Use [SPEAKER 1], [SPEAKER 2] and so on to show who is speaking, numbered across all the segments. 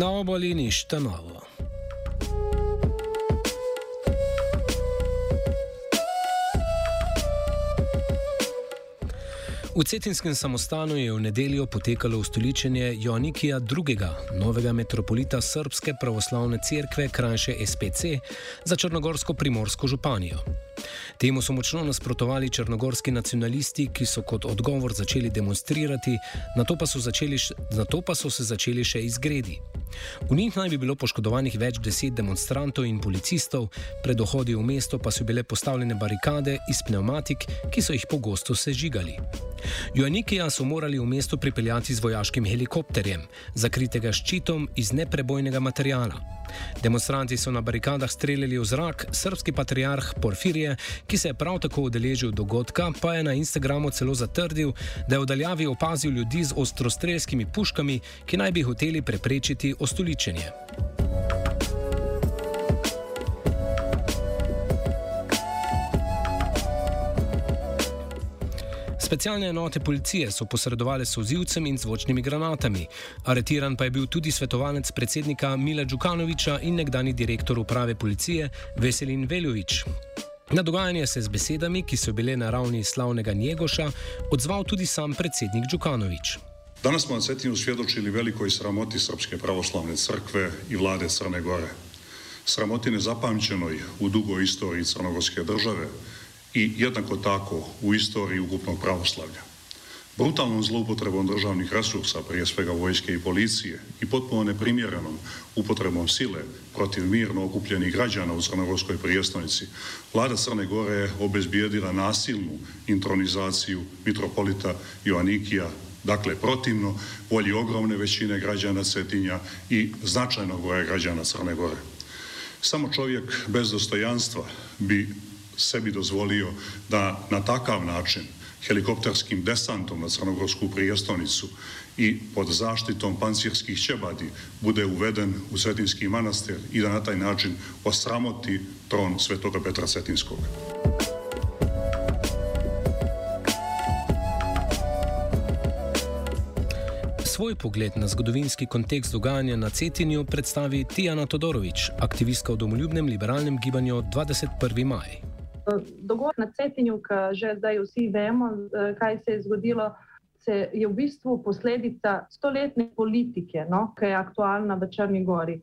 [SPEAKER 1] Na obali ništa novo. V Cetinskem samostanu je v nedeljo potekalo ustoličenje Jonikija II., novega metropolita Srpske pravoslavne cerkve, krajše SPC, za Črnogorsko primorsko županijo. Temu so močno nasprotovali črnogorski nacionalisti, ki so kot odgovor začeli demonstrirati, na to pa so, začeli, na to pa so se začeli še izgredi. V njih naj bi bilo poškodovanih več deset demonstrantov in policistov, pred ohodi v mesto pa so bile postavljene barikade iz pneumatik, ki so jih pogosto sežigali. Joannikija so morali v mesto pripeljati z vojaškim helikopterjem, zakritega ščitom iz neprebojnega materijala. Demonstranti so na barikadah streljali v zrak, srpski patriarh Porfirije, ki se je prav tako udeležil dogodka, pa je na Instagramu celo zatrdil, da je v daljavi opazil ljudi z ostrostrelskimi puškami, ki naj bi hoteli preprečiti ostoličenje. Specialne enote policije so posredovali s ozivcem in zvočnimi granatami. Aretiran pa je bil tudi svetovalec predsednika Mila Djukanoviča in nekdani direktor uprave policije Veselin Veljovič. Na dogajanje se je z besedami, ki so bile na ravni slavnega Njegoša, odzval tudi sam predsednik Djukanovič.
[SPEAKER 2] Danas smo na Cetinu svjedočili velikoj sramoti Srpske pravoslavne crkve i vlade Crne Gore. Sramoti nezapamćenoj u dugoj istoriji Crnogorske države i jednako tako u istoriji ukupnog pravoslavlja. Brutalnom zloupotrebom državnih resursa, prije svega vojske i policije, i potpuno neprimjerenom upotrebom sile protiv mirno okupljenih građana u Crnogorskoj prijestolnici, vlada Crne Gore je obezbijedila nasilnu intronizaciju mitropolita Joanikija, dakle protivno volji ogromne većine građana Cetinja i značajnog broja građana Crne Gore. Samo čovjek bez dostojanstva bi sebi dozvolio da na takav način helikopterskim desantom na Crnogorsku prijestolnicu i pod zaštitom pancirskih ćebadi bude uveden u Cetinski manastir i da na taj način osramoti tron svetoga Petra Cetinskog.
[SPEAKER 1] Svoj pogled na zgodovinski kontekst dogajanja na Cetinju predstavi Tijana Todorovič, aktivistka v domoljubnem liberalnem gibanju 21. maj.
[SPEAKER 3] Dogodek na Cetinju, ki že zdaj vsi vemo, kaj se je zgodilo, se je v bistvu posledica stoletne politike, no, ki je aktualna v Črni Gori.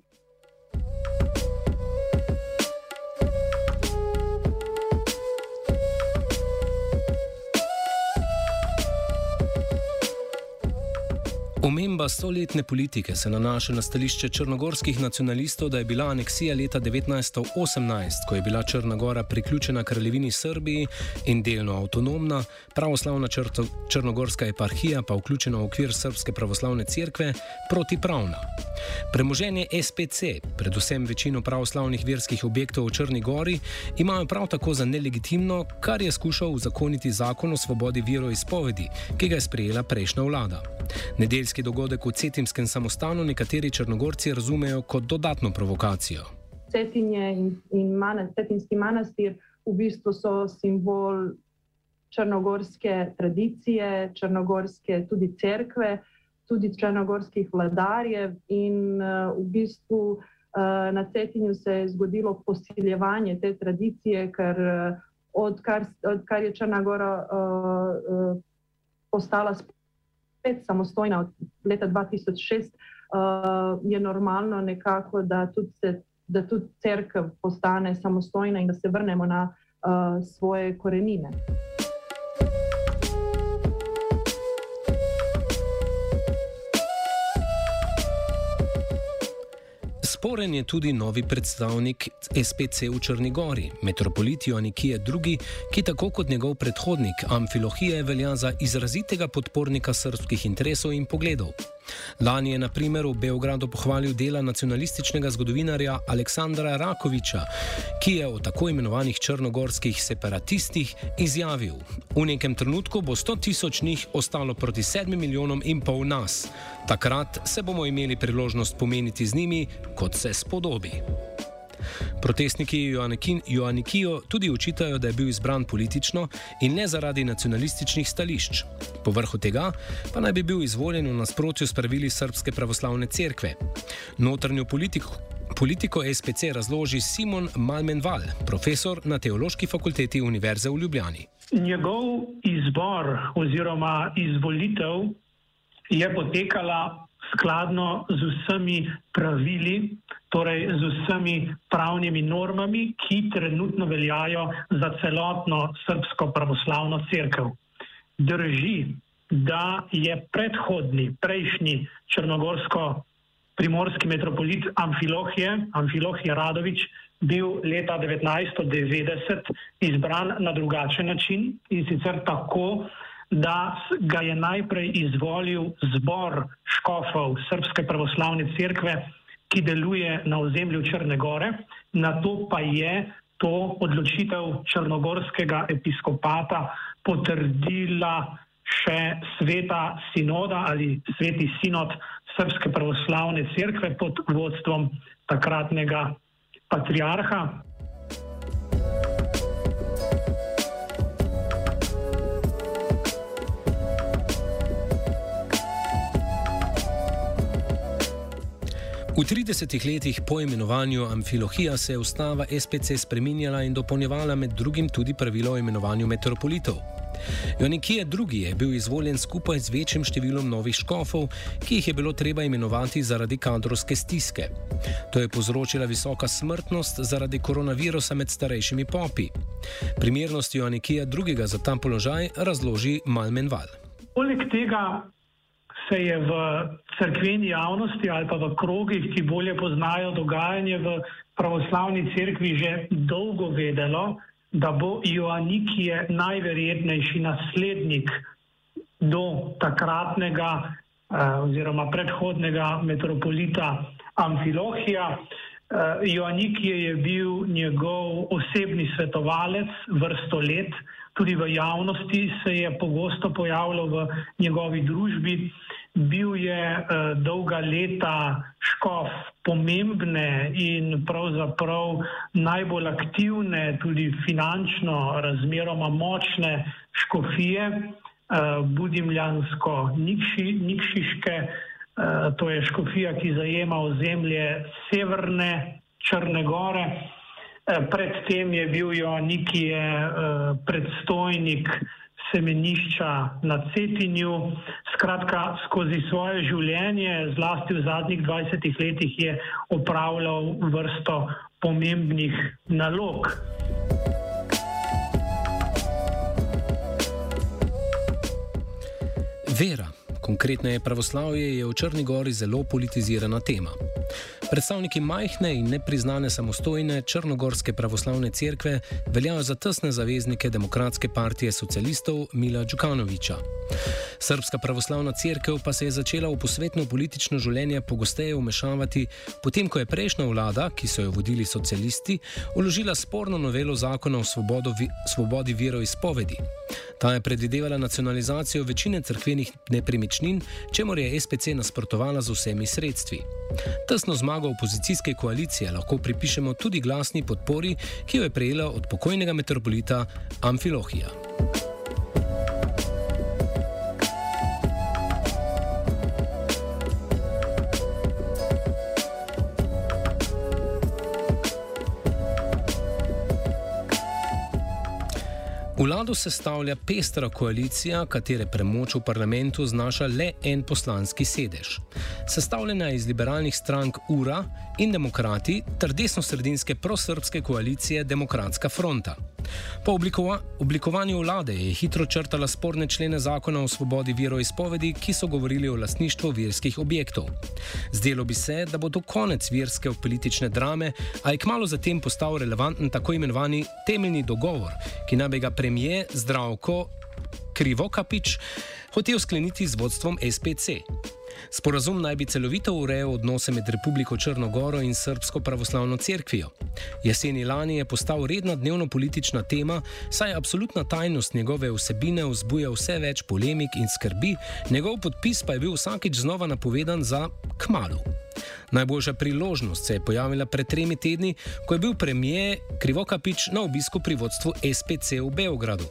[SPEAKER 1] Omemba stoletne politike se nanaša na stališče črnogorskih nacionalistov, da je bila aneksija leta 1918, ko je bila Črna Gora priključena kraljevini Srbiji in delno avtonomna, pravoslavna črto, črnogorska eparhija pa vključena v okvir Srpske pravoslavne cerkve, protipravna. Premoženje SPC, predvsem večino pravoslavnih verskih objektov v Črni Gori, imajo prav tako za nelegitimno, kar je skušal uzakoniti zakon o svobodi veroizpovedi, ki ga je sprejela prejšnja vlada. Nedeljski dogodek v Cetimskem samostanu nekateri črnogorci razumejo kot dodatno provokacijo.
[SPEAKER 3] Cetinje in, in manas, Cetinski manastir v bistvu so simbol črnogorske tradicije, črnogorske tudi cerkve, tudi črnogorskih vladarjev in uh, v bistvu uh, na Cetinju se je zgodilo posiljevanje te tradicije, ker uh, odkar, odkar je Črna Gora uh, uh, postala spet samostojna od leta 2006, uh, je normalno nekako, da tudi, se, da tudi crkva postane samostojna in da se vrnemo na uh, svoje korenine.
[SPEAKER 1] Sporen je tudi novi predstavnik SPC v Črnigori, metropolit Joannikije II., ki tako kot njegov predhodnik Amfilohije velja za izrazitega podpornika srpskih interesov in pogledov. Lani je na primer v Beogradu pohvalil dela nacionalističnega zgodovinarja Aleksandra Rakoviča, ki je o tako imenovanih črnogorskih separatistih izjavil: V nekem trenutku bo 100 tisoč njih ostalo proti 7 milijonom in pol nas. Takrat se bomo imeli priložnost pomeniti z njimi, kot se spodobi. Protestniki Joannikijo tudi učitajo, da je bil izbran politično in ne zaradi nacionalističnih stališč. Povrhu tega pa naj bi bil izvoljen v nasprotju s pravili Srpske pravoslavne cerkve. Notranjo politiko, politiko SPC razloži Simon Malmenval, profesor na Teološki fakulteti Univerze v Ljubljani.
[SPEAKER 4] Njegov izbor oziroma izvolitev je potekala skladno z vsemi pravili, torej z vsemi pravnimi normami, ki trenutno veljajo za celotno srpsko pravoslavno crkvo. Drži, da je predhodni, prejšnji črnogorsko-primorski metropolit Amfilohije, Amfilohije Radovič, bil leta 1990 izbran na drugačen način in sicer tako, da ga je najprej izvolil zbor škofov Srpske pravoslavne cerkve, ki deluje na ozemlju Črne Gore, na to pa je to odločitev črnogorskega episkopata potrdila še sveta sinoda ali sveti sinod Srpske pravoslavne cerkve pod vodstvom takratnega patriarha.
[SPEAKER 1] V 30 letih po imenovanju Amfilohija se je ustava SPC spreminjala in dopolnjevala med drugim tudi pravilo o imenovanju metropolitov. Jonikije II. je bil izvoljen skupaj z večjim številom novih škofov, ki jih je bilo treba imenovati zaradi kadrovske stiske. To je povzročila visoka smrtnost zaradi koronavirusa med starejšimi popi. Primernost Jonikija II. za ta položaj razloži Malmenval.
[SPEAKER 4] Poleg tega se je v crkveni javnosti ali pa v krogih, ki bolje poznajo dogajanje v pravoslavni cerkvi, že dolgo vedelo, da bo Joannikije najverjetnejši naslednik do takratnega eh, oziroma predhodnega metropolita Amfilohija. Eh, Joannikije je bil njegov osebni svetovalec vrsto let, tudi v javnosti se je pogosto pojavljal v njegovi družbi. Bil je uh, dolga leta škof pomembne in pravzaprav najbolj aktivne, tudi finančno, razmeroma močne škofije, uh, Budimljansko-Nikšiške. Uh, to je škofija, ki zajema ozemlje severne Črne Gore. Uh, predtem je bil Joannikije uh, predstojnik semenišča na Cetinju. Skratka, skozi svoje življenje, zlasti v zadnjih 20 letih, je opravljal vrsto pomembnih nalog.
[SPEAKER 1] Vera, konkretno je pravoslavje, je v Črni Gori zelo politizirana tema. Predstavniki majhne in nepriznane samostojne Črnogorske pravoslavne cerkve veljajo za tesne zaveznike Demokratske partije socialistov Mila Djukanoviča. Srpska pravoslavna cerkev pa se je začela v posvetno politično življenje pogosteje umešavati, potem ko je prejšnja vlada, ki so jo vodili socialisti, uložila sporno novelo zakona o vi svobodi veroizpovedi. Ta je predvidevala nacionalizacijo večine crkvenih nepremičnin, čemu je SPC nasprotovala z vsemi sredstvi. Tesno zmago opozicijske koalicije lahko pripišemo tudi glasni podpori, ki jo je prejela od pokojnega metropolita Amfilohija. Vlado sestavlja pestra koalicija, katere premoč v parlamentu znaša le en poslanski sedež. Sestavljena je iz liberalnih strank URA in demokrati ter desno-sredinske prosrbske koalicije Demokratska fronta. Po oblikova oblikovanju vlade je hitro črtala sporne člene zakona o svobodi veroizpovedi, ki so govorili o lastništvu verskih objektov. Zdelo bi se, da bo to konec verske politične drame, a je kmalo zatem postal relevanten tako imenovani temeljni dogovor, ki naj bi ga premije Zdravko Krivokapič hotel skleniti z vodstvom SPC. Sporazum naj bi celovito urejal odnose med Republiko Črnogoro in Srpsko pravoslavno cerkvijo. Jeseni lani je postal redna dnevno politična tema, saj absolutna tajnost njegove vsebine vzbuja vse več polemik in skrbi, njegov podpis pa je bil vsakič znova napovedan za kmalu. Najboljša priložnost se je pojavila pred tremi tedni, ko je bil premijer Krivokapič na obisku pri vodstvu SPC v Beogradu.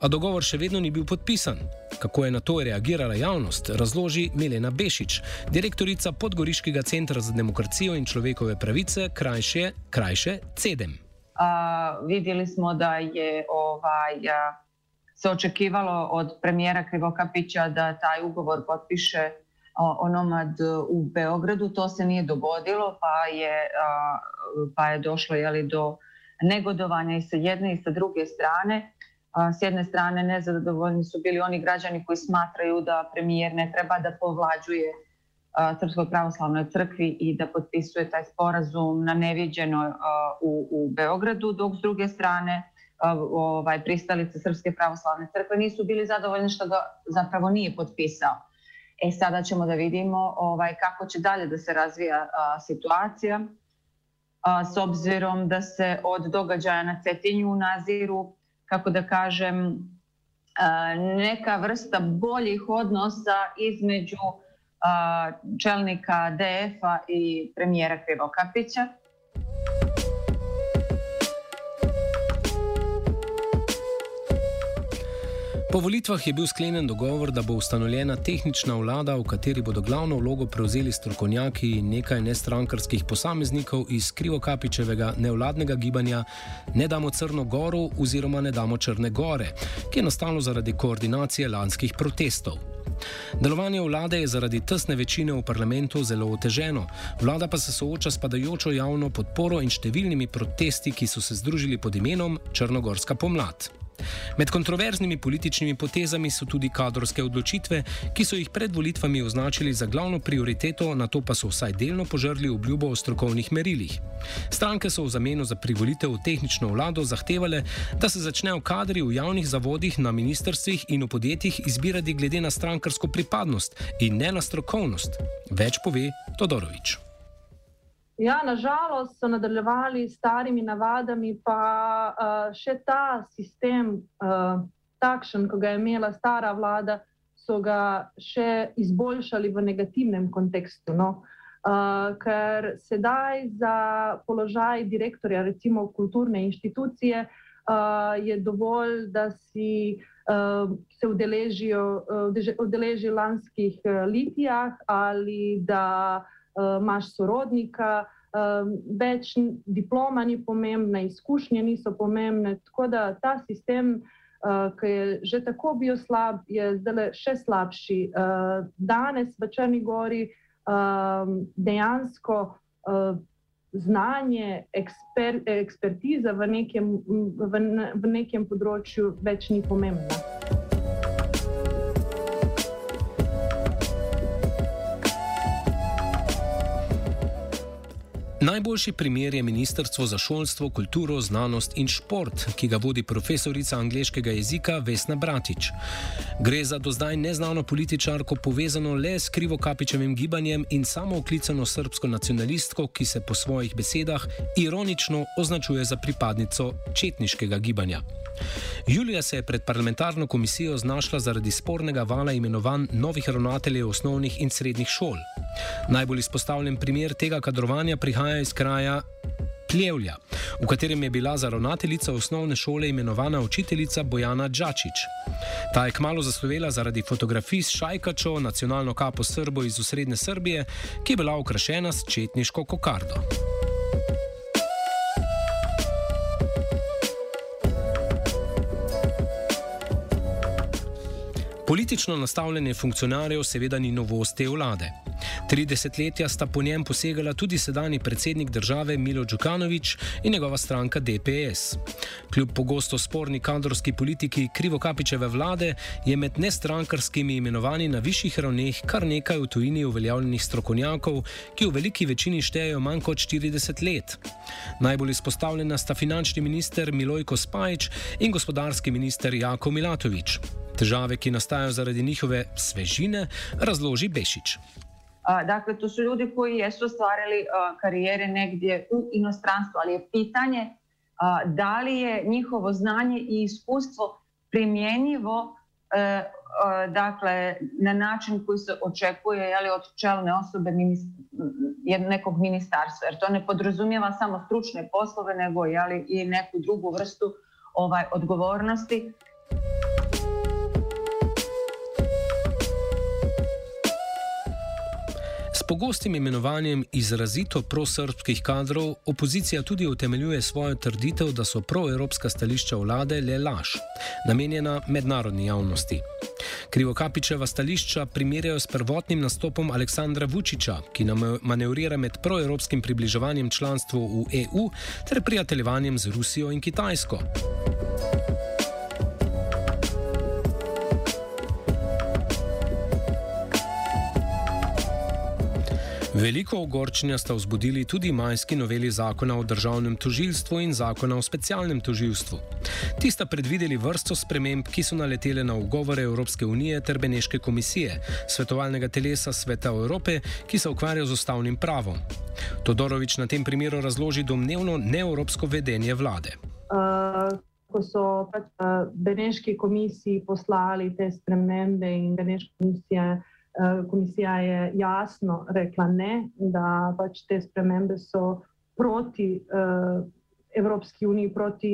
[SPEAKER 1] A dogovor še vedno ni bil podpisan. Kako je na to reagirala javnost, razloži Milena Bešič, direktorica Podgoriškega centra za demokracijo in človekove pravice, krajše, krajše CEDEM.
[SPEAKER 5] Uh, videli smo, da je ovaj, uh, se očekivalo od premijera Krivokapića da taj ugovor potpiše onomad u Beogradu. To se nije dogodilo, pa je, pa je došlo jeli, do negodovanja i sa jedne i sa druge strane. S jedne strane nezadovoljni su bili oni građani koji smatraju da premijer ne treba da povlađuje Srpskoj pravoslavnoj crkvi i da potpisuje taj sporazum na neviđeno u, u Beogradu, dok s druge strane ovaj, pristalice Srpske pravoslavne crkve nisu bili zadovoljni što ga zapravo nije potpisao. E sada ćemo da vidimo ovaj, kako će dalje da se razvija situacija. A, s obzirom da se od događaja na Cetinju naziru, kako da kažem, a, neka vrsta boljih odnosa između čelnika DF-a i premijera Krivokapića.
[SPEAKER 1] Po volitvah je bil sklenjen dogovor, da bo ustanovljena tehnična vlada, v kateri bodo glavno vlogo prevzeli strokovnjaki in nekaj nestrankarskih posameznikov iz Krivokapičevega nevladnega gibanja Ne damo Crno Goro oziroma Ne damo Črne Gore, ki je nastalo zaradi koordinacije lanskih protestov. Delovanje vlade je zaradi tesne večine v parlamentu zelo oteženo, vlada pa se sooča s padajočo javno podporo in številnimi protesti, ki so se združili pod imenom Črnogorska pomlad. Med kontroverznimi političnimi potezami so tudi kadrovske odločitve, ki so jih pred volitvami označili za glavno prioriteto, na to pa so vsaj delno požrli obljubo o strokovnih merilih. Stranke so v zameno za privolitev v tehnično vlado zahtevale, da se začnejo kadri v javnih zavodih, na ministrstvih in v podjetjih izbirati glede na strankarsko pripadnost in ne na strokovnost. Več pove Todorovič.
[SPEAKER 3] Ja, nažalost so nadaljevali s starimi navadami, pa uh, še ta sistem, uh, takšen, kot ga je imela stara vlada, so ga še izboljšali v negativnem kontekstu. No? Uh, ker sedaj za položaj direktorja, recimo kulturne inštitucije, uh, je dovolj, da si uh, se udeležijo, uh, udeleži lanskih uh, litijah ali da imaš sorodnika, uh, več diploma ni pomembna, izkušnje niso pomembne. Tako da ta sistem, uh, ki je že tako bil slab, je zdaj še slabši. Danes v Črni Gori dejansko. Znanje, eksper, ekspertiza v nekem, v, v nekem področju več ni pomembna.
[SPEAKER 1] Najboljši primer je Ministrstvo za šolstvo, kulturo, znanost in šport, ki ga vodi profesorica angliškega jezika Vesna Bratič. Gre za do zdaj neznano političarko povezano le s krivokapičevim gibanjem in samo oklicano srpsko nacionalistko, ki se po svojih besedah ironično označuje za pripadnico četniškega gibanja. Julija se je pred parlamentarno komisijo znašla zaradi spornega vala imenovanj novih ravnateljev osnovnih in srednjih šol. Najbolj izpostavljen primer tega kadrovanja prihaja iz kraja Pljevlja, v katerem je bila za ravnateljica osnovne šole imenovana učiteljica Bojana Džačič. Ta je kmalo zaslovela zaradi fotografij s Šajkačo, nacionalno kapo Srbo iz osrednje Srbije, ki je bila okrašena s četniško kokardo. Politično nastavljanje funkcionarjev seveda ni novost te vlade. Tri desetletja sta po njem posegala tudi sedajni predsednik države Milo Djukanovič in njegova stranka DPS. Kljub pogosto sporni kadrovski politiki Krivokapičeve vlade je med nestrankarskimi imenovanji na višjih ravneh kar nekaj v tujini uveljavljenih strokovnjakov, ki v veliki večini štejejo manj kot 40 let. Najbolj izpostavljena sta finančni minister Milojko Spajč in gospodarski minister Jako Milatovič. Težave, ki nastajajo zaradi njihove svežine, razloži Bešič.
[SPEAKER 5] Dakle, to su ljudi koji jesu ostvarili karijere negdje u inostranstvu, ali je pitanje da li je njihovo znanje i iskustvo primjenjivo e, dakle, na način koji se očekuje jeli, od čelne osobe nekog ministarstva. Jer to ne podrazumijeva samo stručne poslove, nego jeli, i neku drugu vrstu ovaj, odgovornosti.
[SPEAKER 1] Pogostim imenovanjem izrazito prosrpskih kadrov opozicija tudi utemeljuje svojo trditev, da so proevropska stališča vlade le laž, namenjena mednarodni javnosti. Krivokapičeva stališča primerjajo s prvotnim nastopom Aleksandra Vučiča, ki nam manevrira med proevropskim približevanjem članstvu v EU ter prijateljevanjem z Rusijo in Kitajsko. Veliko ogorčenja sta vzbudili tudi majski noveli zakona o državnem tožilstvu in zakona o specialnem tožilstvu. Ti sta predvideli vrsto sprememb, ki so naletele na ugovore Evropske unije ter Beneške komisije, svetovalnega telesa Sveta Evrope, ki se ukvarja z ustavnim pravom. Todorovič na tem primeru razloži domnevno neevropsko vedenje vlade.
[SPEAKER 3] Uh, ko so pač, Beneški komisiji poslali te spremembe in Beneška komisija. Eh, komisija je jasno rekla ne, da pač te spremembe so proti uh, Evropski uniji, proti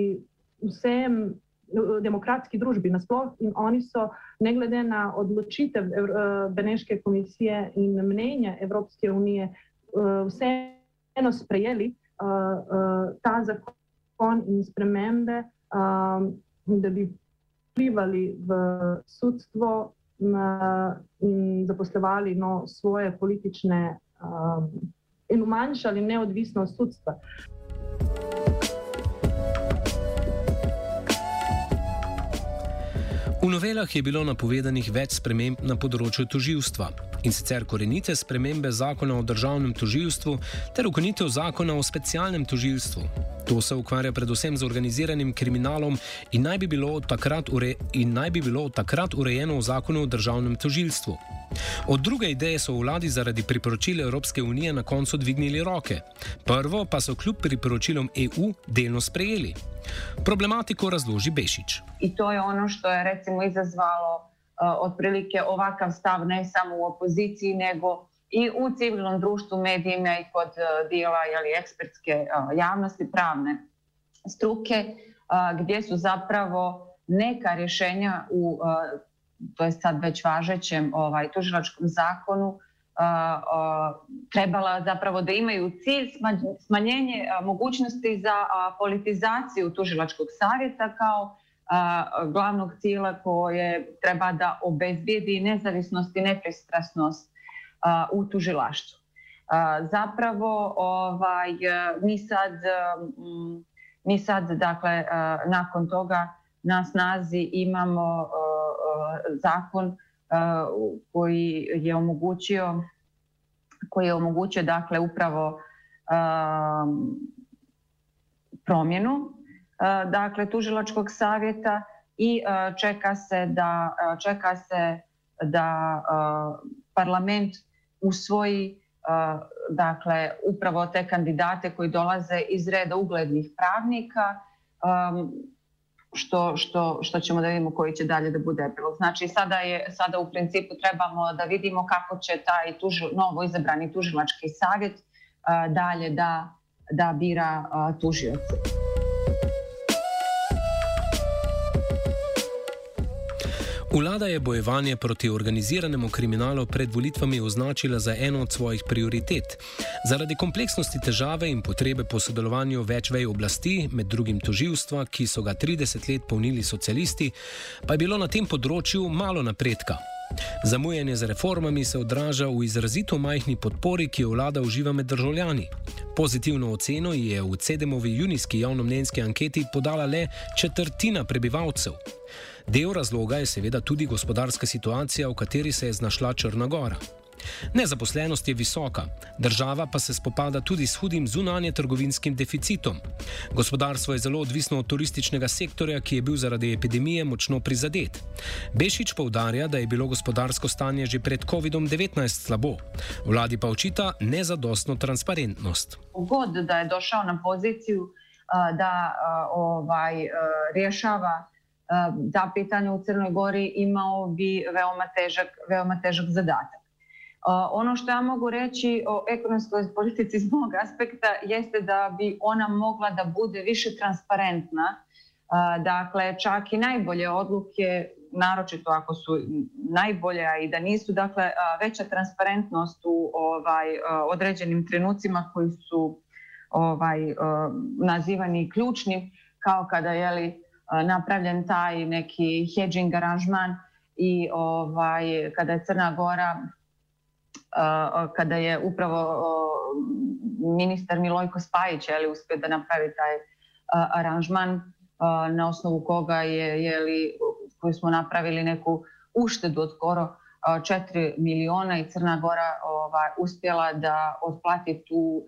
[SPEAKER 3] vsem uh, demokratski družbi nasploh in oni so, ne glede na odločitev uh, Beneške komisije in mnenja Evropske unije, uh, vseeno sprejeli uh, uh, ta zakon in spremembe, um, da bi vplivali v sudstvo in zaposlovali no, svoje politične um, in umanjšali neodvisnost sodstva.
[SPEAKER 1] V novelah je bilo napovedanih več sprememb na področju toživstva in sicer korenite spremembe zakona o državnem toživstvu ter ukonitev zakona o specialnem toživstvu. To se ukvarja predvsem z organiziranim kriminalom in naj bi bilo takrat, ure, bi bilo takrat urejeno v zakonu o državnem toživstvu. Od druge ideje so vladi zaradi priporočil Evropske unije na koncu dvignili roke. Prvo pa so kljub priporočilom EU delno sprejeli. Problematiko razloži Bešič.
[SPEAKER 5] In to je ono, što je recimo izazvalo otprilike ovakav stav ne samo u opoziciji, nego i u civilnom društvu, medijima i kod uh, dijela jeli, ekspertske uh, javnosti, pravne struke, gdje su zapravo neka rješenja u to je sad već važećem ovaj, tužilačkom zakonu, trebala zapravo da imaju cilj smanjenje mogućnosti za politizaciju tužilačkog savjeta kao glavnog cilja koje treba da obezbijedi nezavisnost i nepristrasnost u tužilaštvu. Zapravo ovaj, mi sad, mi sad dakle, nakon toga na snazi imamo zakon koji je omogućio koji je omogućio dakle upravo promjenu dakle tužilačkog savjeta i čeka se da čeka se da parlament usvoji dakle upravo te kandidate koji dolaze iz reda uglednih pravnika što, što, što ćemo da vidimo koji će dalje da bude epilog. Znači sada, je, sada u principu trebamo da vidimo kako će taj tuži, novo izabrani tužilački savjet dalje da, da bira tužioce.
[SPEAKER 1] Vlada je bojevanje proti organiziranemu kriminalu pred volitvami označila za eno od svojih prioritet. Zaradi kompleksnosti težave in potrebe po sodelovanju več vej oblasti, med drugim toživstva, ki so ga 30 let polnili socialisti, pa je bilo na tem področju malo napredka. Zamujanje z reformami se odraža v izrazito majhni podpori, ki jo vlada uživa med državljani. Pozitivno oceno je v CDM-ovi junijski javnomnenjski anketi podala le četrtina prebivalcev. Del razloga je seveda tudi gospodarska situacija, v kateri se je znašla Črnagora. Nezaposlenost je visoka, država pa se spopada tudi s hudim zunanje trgovinskim deficitom. Gospodarstvo je zelo odvisno od turističnega sektorja, ki je bil zaradi epidemije močno prizadet. Bešič povdarja, da je bilo gospodarsko stanje že pred COVID-19 slabo, vladi pa očita nezadostno transparentnost.
[SPEAKER 5] God, da je došel na poziciju, da ovaj, rješava ta pitanja u Crnoj Gori, imao bi veoma težak, veoma težak zadatak. Ono što ja mogu reći o ekonomskoj politici iz mog aspekta jeste da bi ona mogla da bude više transparentna. Dakle, čak i najbolje odluke, naročito ako su najbolje, a i da nisu, dakle, veća transparentnost u ovaj, određenim trenucima koji su ovaj, nazivani ključnim, kao kada je li napravljen taj neki hedging aranžman i ovaj, kada je Crna Gora kada je upravo ministar Milojko Spajić je li, uspio da napravi taj aranžman na osnovu koga je, je li, koji smo napravili neku uštedu od skoro 4 miliona i Crna Gora ovaj, uspjela da otplati tu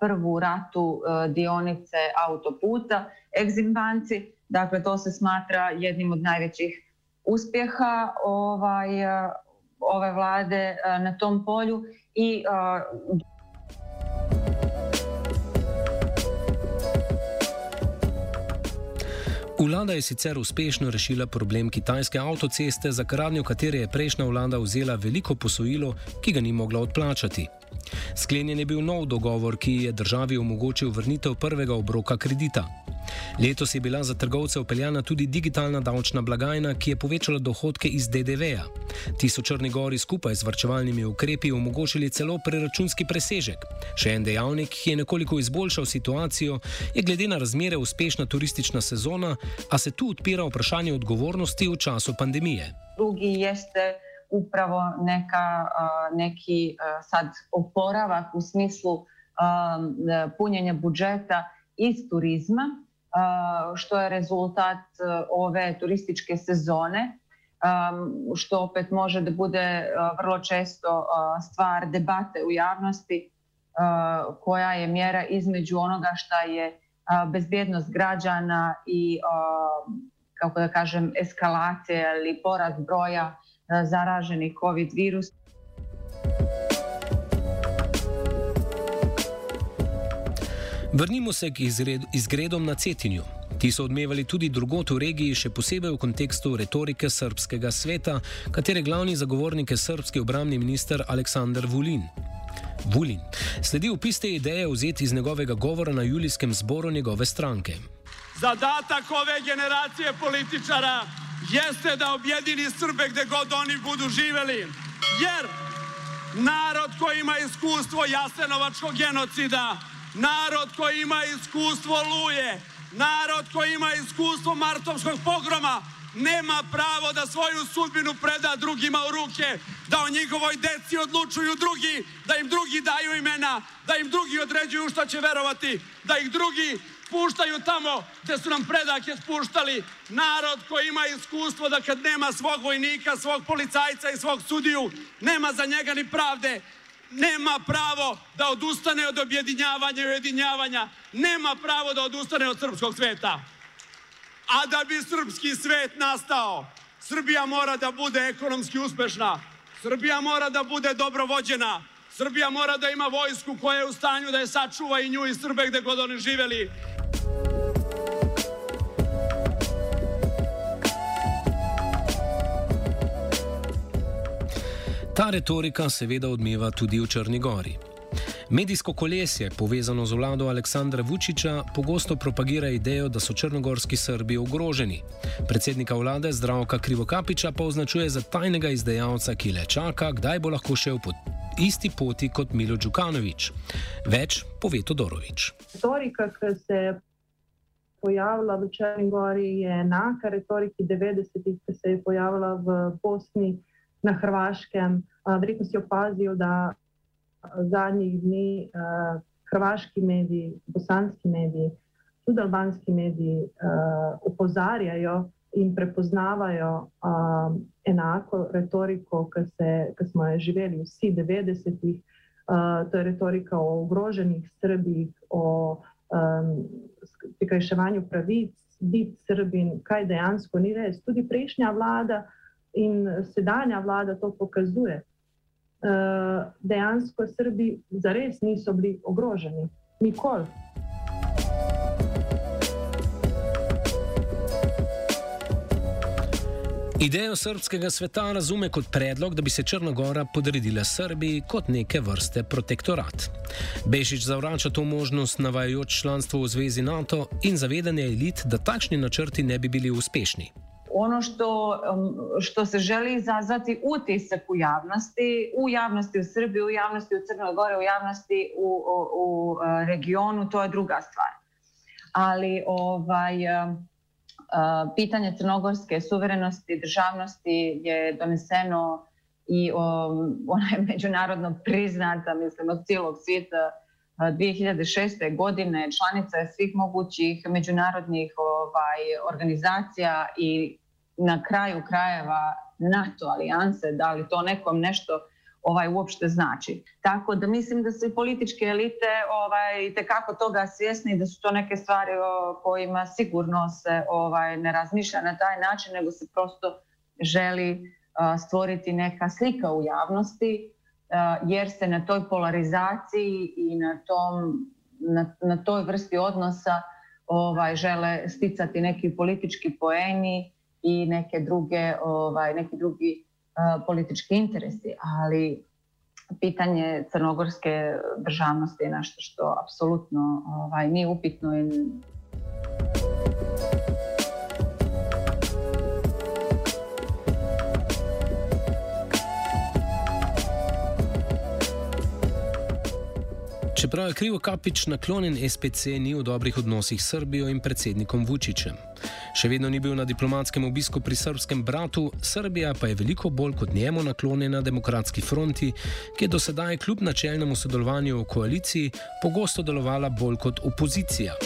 [SPEAKER 5] prvu ratu dionice autoputa Exim. Dakle, to se smatra jednim od najvećih uspjeha ovaj, ove vlade na tom polju i
[SPEAKER 1] Vlada je sicer uspešno rešila problem kitajske avtoceste, za gradnjo katere je prejšnja vlada vzela veliko posojilo, ki ga ni mogla odplačati. Sklenjen je bil nov dogovor, ki je državi omogočil vrnitev prvega obroka kredita. Letos je bila za trgovce upeljana tudi digitalna davčna blagajna, ki je povečala dohodke iz DDV-ja. Ti so Črni Gori skupaj z vrčevalnimi ukrepi omogočili celo preračunski presežek. Še en dejavnik, ki je nekoliko izboljšal situacijo, je glede na razmere uspešna turistična sezona, a se tu odpira vprašanje odgovornosti v času pandemije.
[SPEAKER 5] Drugi jeste upravo neka, neki sad oporavak u smislu punjenja budžeta iz turizma, što je rezultat ove turističke sezone, što opet može da bude vrlo često stvar debate u javnosti koja je mjera između onoga šta je bezbjednost građana i kako da kažem eskalacija ili porast broja zaraženih COVID virus.
[SPEAKER 1] Vrnimo se k izred, izgredom na Cetinju. Ti so odmevali tudi drugot v regiji, še posebej v kontekstu retorike srpskega sveta, katere glavni zagovornik je srpski obramni minister Aleksandar Vulin. Vulin. Sledi opis te ideje vzeti iz njegovega govora na julijskem zboru njegove stranke.
[SPEAKER 6] Zadatak ove generacije političara jeste da objedini Srbe gde god oni budu živeli. Jer narod koji ima iskustvo jasenovačkog genocida, narod koji ima iskustvo luje, narod koji ima iskustvo martovskog pogroma, nema pravo da svoju sudbinu preda drugima u ruke, da o njihovoj deci odlučuju drugi, da im drugi daju imena, da im drugi određuju šta će verovati, da ih drugi puštaju tamo gde su nam predake spuštali. Narod koji ima iskustvo da kad nema svog vojnika, svog policajca i svog sudiju, nema za njega ni pravde, nema pravo da odustane od objedinjavanja i ujedinjavanja, nema pravo da odustane od srpskog sveta. A da bi srpski svet nastao, Srbija mora da bude ekonomski uspešna, Srbija mora da bude dobro vođena, Srbija mora da ima vojsku koja je u stanju da je sačuva i nju i Srbe gde god oni živeli.
[SPEAKER 1] Ta retorika seveda odmeva tudi v Črni Gori. Medijsko kolesje, povezano z vlado Aleksandra Vučiča, pogosto propagira idejo, da so črnogorski Srbi ogroženi. Predsednika vlade Zdravka Krivokapiča pa označuje za tajnega izdajalca, ki le čaka, kdaj bo lahko šel po isti poti kot Milo Đukanovič. Več pove Todorovič.
[SPEAKER 3] Retorika, ki se je pojavila v Črni Gori, je enaka retoriki 90-ih, ki se je pojavila v Bosni, na Hrvaškem. Verjetno si opazil, da zadnjih dni hrvaški mediji, bosanski mediji, tudi albanski mediji opozarjajo in prepoznavajo enako retoriko, ki smo jo živeli vsi 90-ih. Uh, to je retorika o ogroženih Srbih, o um, prikrajševanju pravic, biti Srbin, kaj dejansko ni res. Tudi prejšnja vlada in sedanja vlada to pokazuje. Eh, dejansko Srbi zares niso bili ogroženi. Nikoli.
[SPEAKER 1] Idejo srpskega sveta razume kot predlog, da bi se Črnogora podredila Srbiji kot neke vrste protektorat. Bešič zavrača to možnost, navajajoč članstvo v zvezi NATO in zavedanje elit, da takšni načrti ne bi bili uspešni.
[SPEAKER 5] Ono što, um, što se želi izazvati utisak u javnosti, u javnosti u Srbiji, u javnosti u Crnoj Gore, u javnosti u, u, u uh, regionu, to je druga stvar. Ali ovaj, uh, uh, pitanje crnogorske suverenosti, državnosti je doneseno i um, ona je međunarodno priznata, mislim, od cijelog svijeta 2006. godine članica je svih mogućih međunarodnih ovaj, organizacija i na kraju krajeva NATO alijanse, da li to nekom nešto ovaj uopšte znači. Tako da mislim da su i političke elite ovaj kako toga svjesni da su to neke stvari o kojima sigurno se ovaj ne razmišlja na taj način nego se prosto želi a, stvoriti neka slika u javnosti a, jer se na toj polarizaciji i na tom na, na toj vrsti odnosa ovaj žele sticati neki politički poeni i neke druge, ovaj, neki drugi uh, politički interesi, ali pitanje crnogorske državnosti je nešto što apsolutno ovaj, nije upitno i
[SPEAKER 1] Čeprav je krivo kapič naklonjen SPC, ni v dobrih odnosih s Srbijo in predsednikom Vučičem. Še vedno ni bil na diplomatskem obisku pri srpskem bratu, Srbija pa je veliko bolj kot njemu naklonjena demokratski fronti, ki je do sedaj kljub načelnemu sodelovanju v koaliciji pogosto delovala bolj kot opozicija.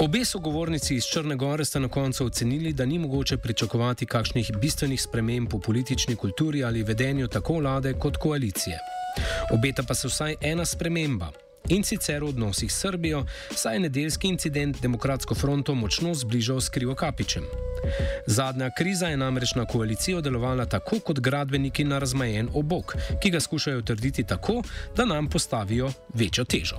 [SPEAKER 1] Obe sogovornici iz Črne Gore sta na koncu ocenili, da ni mogoče pričakovati kakšnih bistvenih sprememb v politični kulturi ali vedenju tako vlade kot koalicije. Obeta pa se vsaj ena sprememba. In sicer v odnosih s Srbijo, saj je nedeljski incident Demokratsko fronto močno zbližal s Krivokapičem. Zadnja kriza je namreč na koalicijo delovala tako kot gradbeniki na razmajen obok, ki ga skušajo trditi tako, da nam postavijo večjo težo.